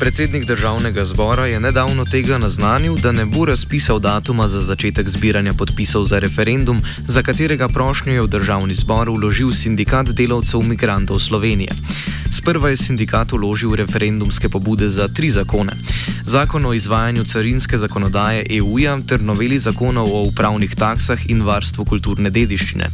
Predsednik državnega zbora je nedavno tega naznanil, da ne bo razpisal datuma za začetek zbiranja podpisov za referendum, za katerega prošnjo je v državni zbor vložil sindikat delavcev migrantov Slovenije. Sprva je sindikat uložil referendumske pobude za tri zakone: zakon o izvajanju carinske zakonodaje EU-ja ter noveli zakonov o upravnih taksah in varstvu kulturne dediščine.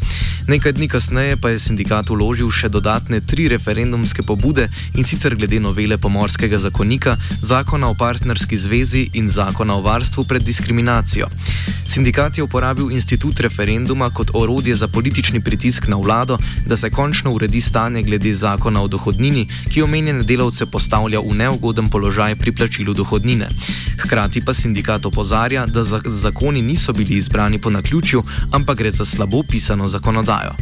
Nekaj dni kasneje pa je sindikat uložil še dodatne tri referendumske pobude in sicer glede novele pomorskega zakonika, zakona o partnerski zvezi in zakona o varstvu pred diskriminacijo. Sindikat je uporabil institut referenduma kot orodje za politični pritisk na vlado, da se končno uredi stanje glede zakona o dohodnini dohodnini, ki omenjene delavce postavlja v neugoden položaj pri plačilu dohodnine. Hkrati pa sindikat opozarja, da zakoni niso bili izbrani po naključju, ampak gre za slabo pisano zakonodajo.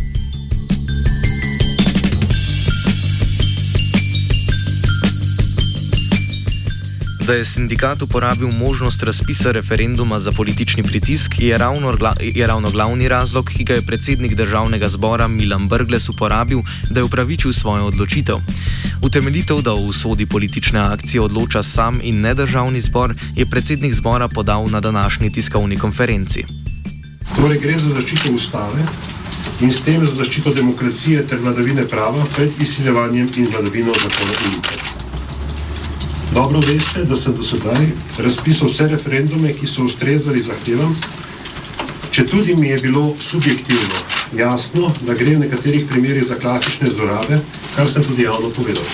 Da je sindikat uporabil možnost razpisa referenduma za politični pritisk, je ravno, je ravno glavni razlog, ki ga je predsednik državnega zbora Milan Brgles uporabil, da je upravičil svojo odločitev. Utemeljitev, da o usodi politične akcije odloča sam in ne državni zbor, je predsednik zbora podal na današnji tiskovni konferenci. Torej gre za zaščito ustave in s tem za zaščito demokracije ter vladavine prava pred izsiljevanjem in vladavino zakona in interesa. Dobro veste, da sem do sedaj razpisal vse referendume, ki so ustrezali zahtevam, če tudi mi je bilo subjektivno jasno, da gre v nekaterih primerih za klasične zlorabe, kar sem tudi javno povedal.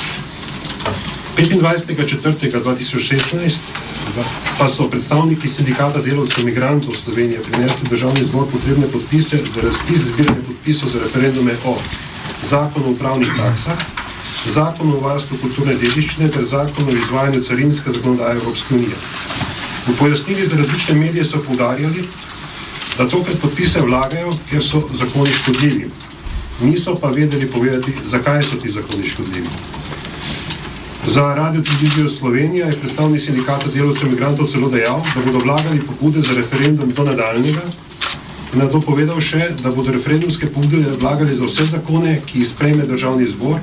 25.4.2016 pa so predstavniki sindikata delovcev migrantov Slovenije prinesli državni zbor potrebne podpise za razpis zbiranja podpisov za referendume o zakonu o upravnih taksah, zakon o varstvu kulturne dediščine ter zakon o izvajanju carinske zakonodaje Evropske unije. V pojasnili za različne medije so povdarjali, da tokrat podpise vlagajo, ker so zakoni škodljivi. Niso pa vedeli povedati, zakaj so ti zakoni škodljivi. Za Radio Televizijo Slovenija je predstavnik sindikata delovcev imigrantov celo dejal, da bodo vlagali pobude za referendum do nadaljnega in na to povedal še, da bodo referendumske pobude vlagali za vse zakone, ki jih sprejme državni zbor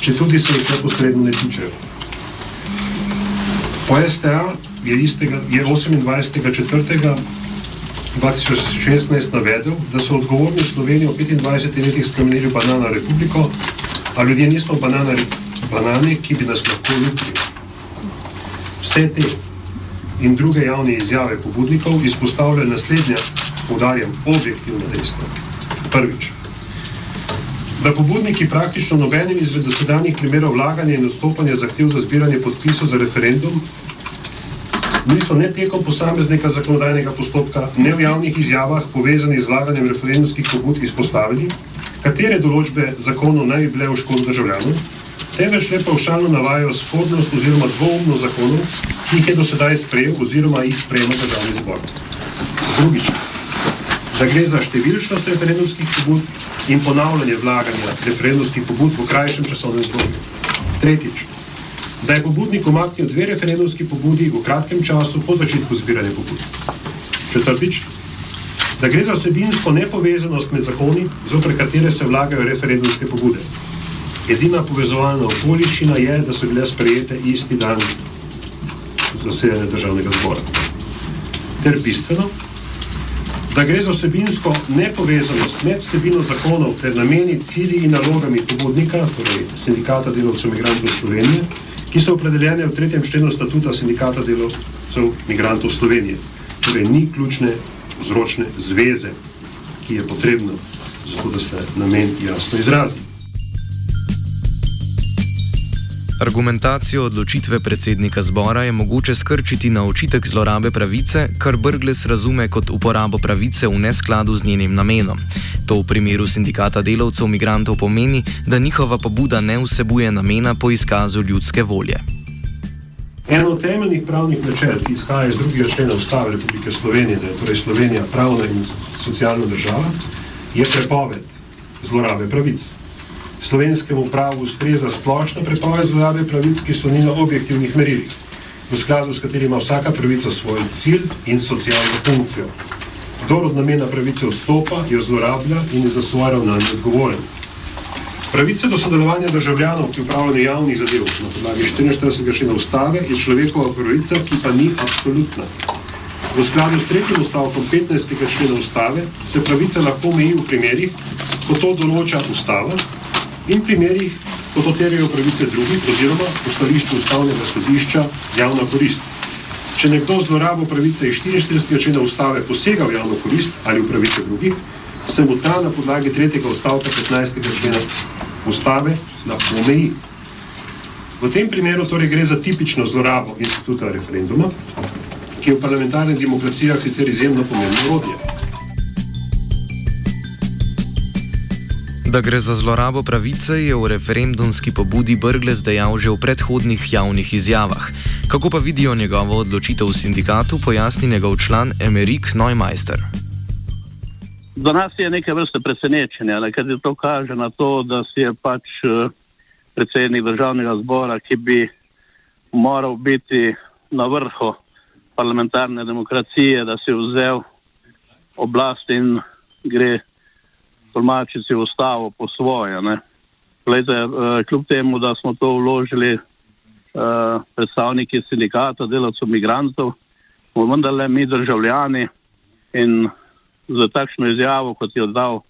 če tudi se jih neposredno ne tičejo. Po STA je, istega, je 28.4.2016 navedel, da so odgovorni Slovenijo v 25 letih spremenili v banana republiko, a ljudje nismo banana, banane, ki bi nas lahko ljubili. Vse te in druge javne izjave pobudnikov izpostavljajo naslednja, poudarjam, objektivna dejstva. Prvič da pobudniki praktično nobenim izmed dosedanjih primerov vlaganja in odstopanja zahtev za zbiranje podpisov za referendum niso ne tekom posameznega zakonodajnega postopka, ne v javnih izjavah povezanih z vlaganjem referendumskih pobud izpostavili, katere določbe zakonov naj bi bile v škodo državljanov, temveč le pavšalno navajajo spornost oziroma dvoumno zakonov, ki jih je do sedaj sprejel oziroma jih sprejema državni zbor. Drugič, da gre za številčnost referendumskih pobud in ponavljanje vlaganja referendumskih pobud v krajšem časovnem zgodju. Tretjič, da je pobudnik umaknil dve referendumski pobudi v kratkem času po začetku zbiranja pobud. Četrtič, da gre za vsebinsko nepovezanost med zakoni, zopre katere se vlagajo referendumske pobude. Edina povezovalna okoliščina je, da so bile sprejete isti dan zasedanja državnega zbora. Ter bistveno, da gre za vsebinsko nepovezanost med vsebino zakonov ter nameni, cilji in nalogami pobudnika, torej sindikata delovcev migrantov Slovenije, ki so opredeljene v tretjem členu statuta sindikata delovcev migrantov Slovenije. Torej ni ključne vzročne zveze, ki je potrebno, zato da se namen jasno izrazi. Argumentacijo odločitve predsednika zbora je mogoče skrčiti na očitek zlorabe pravice, kar Brgles razume kot uporabo pravice v neskladu z njenim namenom. To v primeru sindikata delavcev migrantov pomeni, da njihova pobuda ne vsebuje namena po izkazu ljudske volje. Eno od temeljnih pravnih načel, ki izhaja iz drugega člena Ustave Republike Slovenije, da je torej Slovenija pravna in socialna država, je prepoved zlorabe pravice slovenskemu pravu ustreza splošna prepoved zlorabe pravic, ki so njena objektivnih merilih, v skladu s katerima ima vsaka pravica svoj cilj in socialno funkcijo. Kdor od namena pravice odstopa, jo zlorablja in je za svoje ravnanje odgovoren. Pravica do sodelovanja državljanov pri upravljanju javnih zadev na podlagi 44. člena ustave je človekova pravica, ki pa ni absolutna. V skladu s tretjim ustavkom 15. člena ustave se pravica lahko omeji v primerih, ko to določa ustava in primerih, ko to terjajo pravice drugih oziroma v stališču ustavnega sodišča javna korist. Če nekdo zlorabo pravice iz 44. člena ustave posega v javno korist ali v pravice drugih, se mu ta na podlagi tretjega ustavka 15. člena ustave lahko omeji. V tem primeru torej gre za tipično zlorabo instituta referenduma, ki je v parlamentarnih demokracijah sicer izjemno pomembno urodje. Da gre za zlorabo pravice, je v referendumski pobudi Brgles dejal že v predhodnih javnih izjavah. Kako pa vidijo njegovo odločitev v sindikatu, pojasni njegov član Emerik Neumeister. Za nas je nekaj vrste presenečenja, ker je to kaže na to, da si je pač eh, predsednik državnega zbora, ki bi moral biti na vrhu parlamentarne demokracije, da si vzel oblast in gre tolmačiti ustavo po svoje. Glede, eh, kljub temu, da smo to vložili eh, predstavniki sindikata, delavcev, migrantov, smo vendarle mi državljani in za takšno izjavo, kot je oddal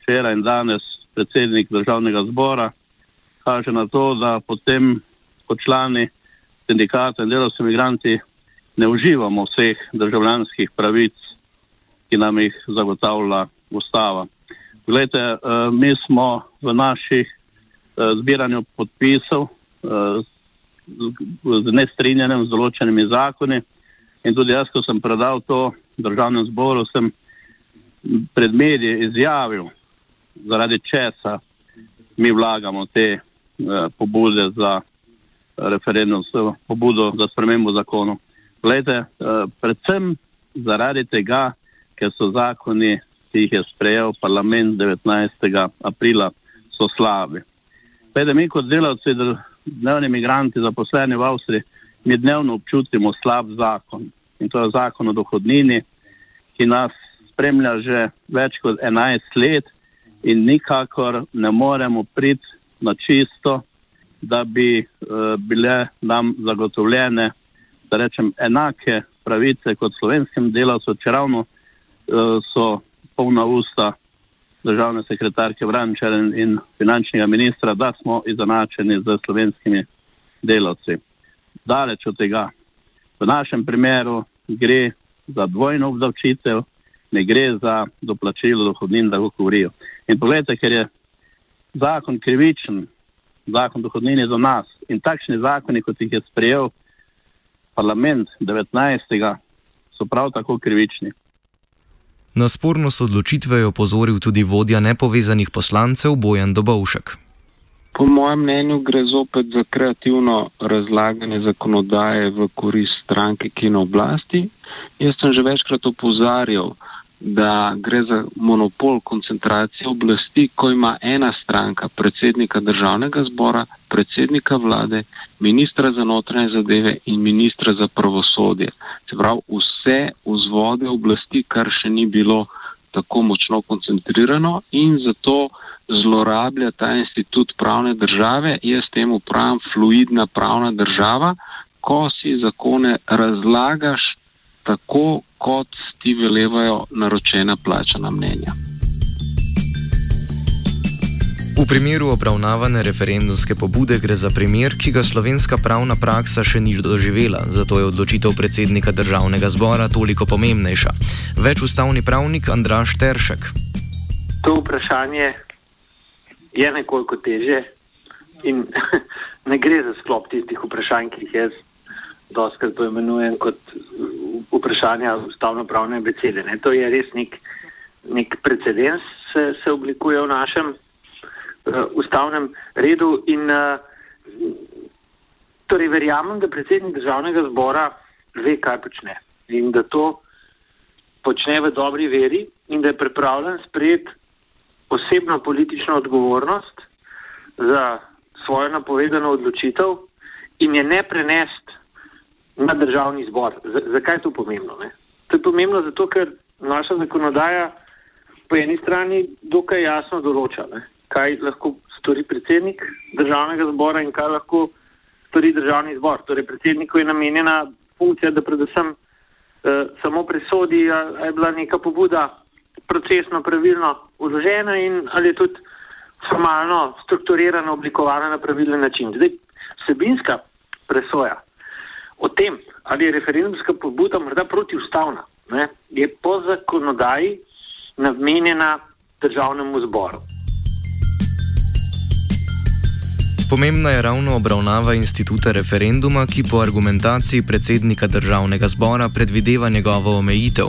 včeraj in danes predsednik državnega zbora, kaže na to, da potem kot člani sindikata in delovci imigranti ne uživamo vseh državljanskih pravic, ki nam jih zagotavlja ustava. Glede, eh, mi smo v naših eh, zbiranju podpisov eh, z nestrinjanjem z določenimi zakoni in tudi jaz, ko sem predal to državnem zboru, sem pred mediji izjavil, zaradi česa mi vlagamo te uh, pobude za referendum, pobudo za spremembo zakonov. Uh, predvsem zaradi tega, ker so zakoni, ki jih je sprejel parlament 19. aprila, so slabi. Glede, mi kot delavci, dnevni imigranti, zaposleni v Avstriji, mi dnevno občutimo slab zakon. In to je zakon o dohodnini, ki nas spremlja že več kot 11 let in nikakor ne moremo priti na čisto, da bi uh, bile nam zagotovljene, da rečem, enake pravice kot slovenskim delavcem, če ravno uh, so polna usta državne sekretarke Vrančer in, in finančnega ministra, da smo izenačeni z slovenskimi delavci. Daleč od tega. V našem primeru gre za dvojno obdavčitev, ne gre za doplačilo dohodnin, da govorijo. In pogledajte, ker je zakon krivičen, zakon dohodnin je za nas in takšni zakoni, kot jih je sprejel parlament 19. so prav tako krivični. Na spornost odločitve je opozoril tudi vodja nepovezanih poslancev Bojan Dobovšek. Po mojem mnenju gre zopet za kreativno razlaganje zakonodaje v korist stranke, ki je na oblasti. Jaz sem že večkrat opozarjal, da gre za monopol koncentracije oblasti, ko ima ena stranka predsednika državnega zbora, predsednika vlade, ministra za notranje zadeve in ministra za pravosodje. Se pravi, vse vzvode oblasti, kar še ni bilo tako močno koncentrirano in zato zlorablja ta institut pravne države. Jaz temu pravim fluidna pravna država, ko si zakone razlagaš tako, kot ti velevajo naročena plačana mnenja. V primeru obravnavane referendumske pobude gre za primer, ki ga slovenska pravna praksa še ni doživela, zato je odločitev predsednika državnega zbora toliko pomembnejša. Več ustavni pravnik Andraš Teršek. To vprašanje je nekoliko teže in ne gre za sklop tistih vprašanj, ki jih jaz doskrat poimenujem kot vprašanja ustavno-pravne besede. Ne. To je res nek, nek precedens, se, se oblikuje v našem ustavnem redu in uh, torej verjamem, da predsednik državnega zbora ve, kaj počne in da to počne v dobri veri in da je pripravljen sprejeti osebno politično odgovornost za svojo napovedano odločitev in je ne prenest na državni zbor. Z zakaj je to pomembno? Ne? To je pomembno zato, ker naša zakonodaja po eni strani dokaj jasno določa, ne? Kaj lahko stori predsednik državnega zbora in kaj lahko stori državni zbor. Torej, predsedniku je namenjena funkcija, da predvsem eh, samo presodi, ali je bila neka pobuda procesno pravilno uložena in ali je tudi formalno strukturirano oblikovana na pravilen način. Zdaj, vsebinska presoja o tem, ali je referendumska pobuda morda protiustavna, ne, je po zakonodaji namenjena državnemu zboru. Pomembna je ravno obravnava instituta referenduma, ki po argumentaciji predsednika državnega zbora predvideva njegovo omejitev.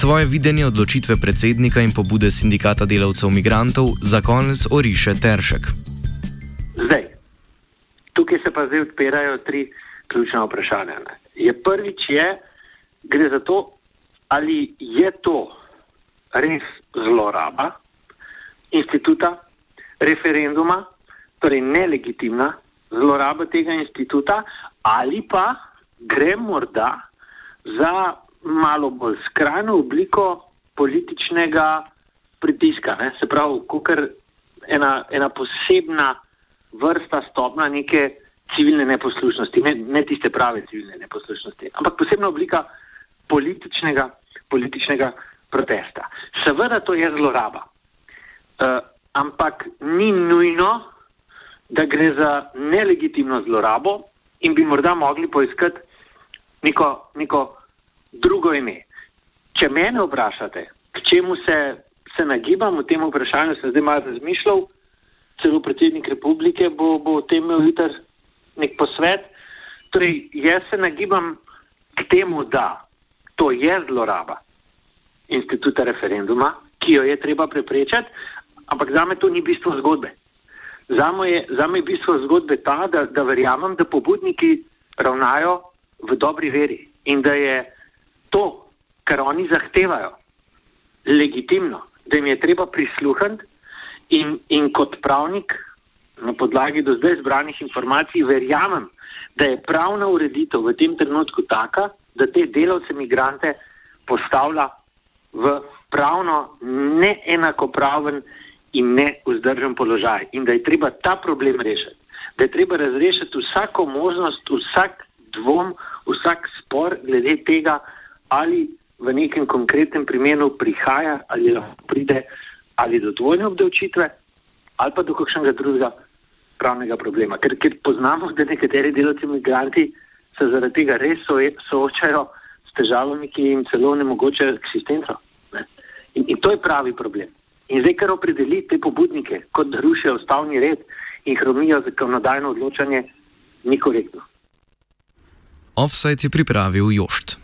Svoje videnje odločitve predsednika in pobude sindikata delavcev migrantov za konec oriše Teršek. Zdaj, tukaj se pa zdaj odpirajo tri ključna vprašanja. Je prvič je, gre za to, ali je to res zloraba instituta referenduma, torej nelegitimna zloraba tega instituta, ali pa gre morda za malo bolj skrajno obliko političnega pritiska. Ne? Se pravi, kot ena, ena posebna vrsta stopna neke civilne neposlušnosti, ne, ne tiste prave civilne neposlušnosti, ampak posebna oblika političnega, političnega protesta. Seveda to je zloraba, uh, ampak ni nujno, da gre za nelegitimno zlorabo in bi morda mogli poiskati neko, neko drugo ime. Če mene vprašate, k čemu se, se nagibam v tem vprašanju, sem zdaj malo razmišljal, celo predsednik republike bo, bo o tem imel jutr nek posvet. Torej, jaz se nagibam k temu, da to je zloraba instituta referenduma, ki jo je treba preprečati, ampak za me to ni bistvo zgodbe. Za me je, za je bistvo zgodbe ta, da, da verjamem, da pobudniki ravnajo v dobri veri in da je to, kar oni zahtevajo, legitimno, da jim je treba prisluhniti in, in kot pravnik na podlagi do zdaj zbranih informacij verjamem, da je pravna ureditev v tem trenutku taka, da te delavce migrante postavlja v pravno neenakopraven in neuzdržen položaj in da je treba ta problem rešiti. Da je treba razrešiti vsako možnost, vsak dvom, vsak spor glede tega, ali v nekem konkretnem primeru prihaja ali lahko pride ali do dvojne obdavčitve ali pa do kakšnega drugega pravnega problema. Ker, ker poznamo, da nekateri delavci imigranti se zaradi tega res soočajo s težavami, ki jim celo ne mogoče eksistenco. In, in to je pravi problem. In zdaj, ker opredeli te pobudnike, kot da rušijo ustavni red in hromijo zakonodajno odločanje, ni korektno. Offside je pripravil Jošt.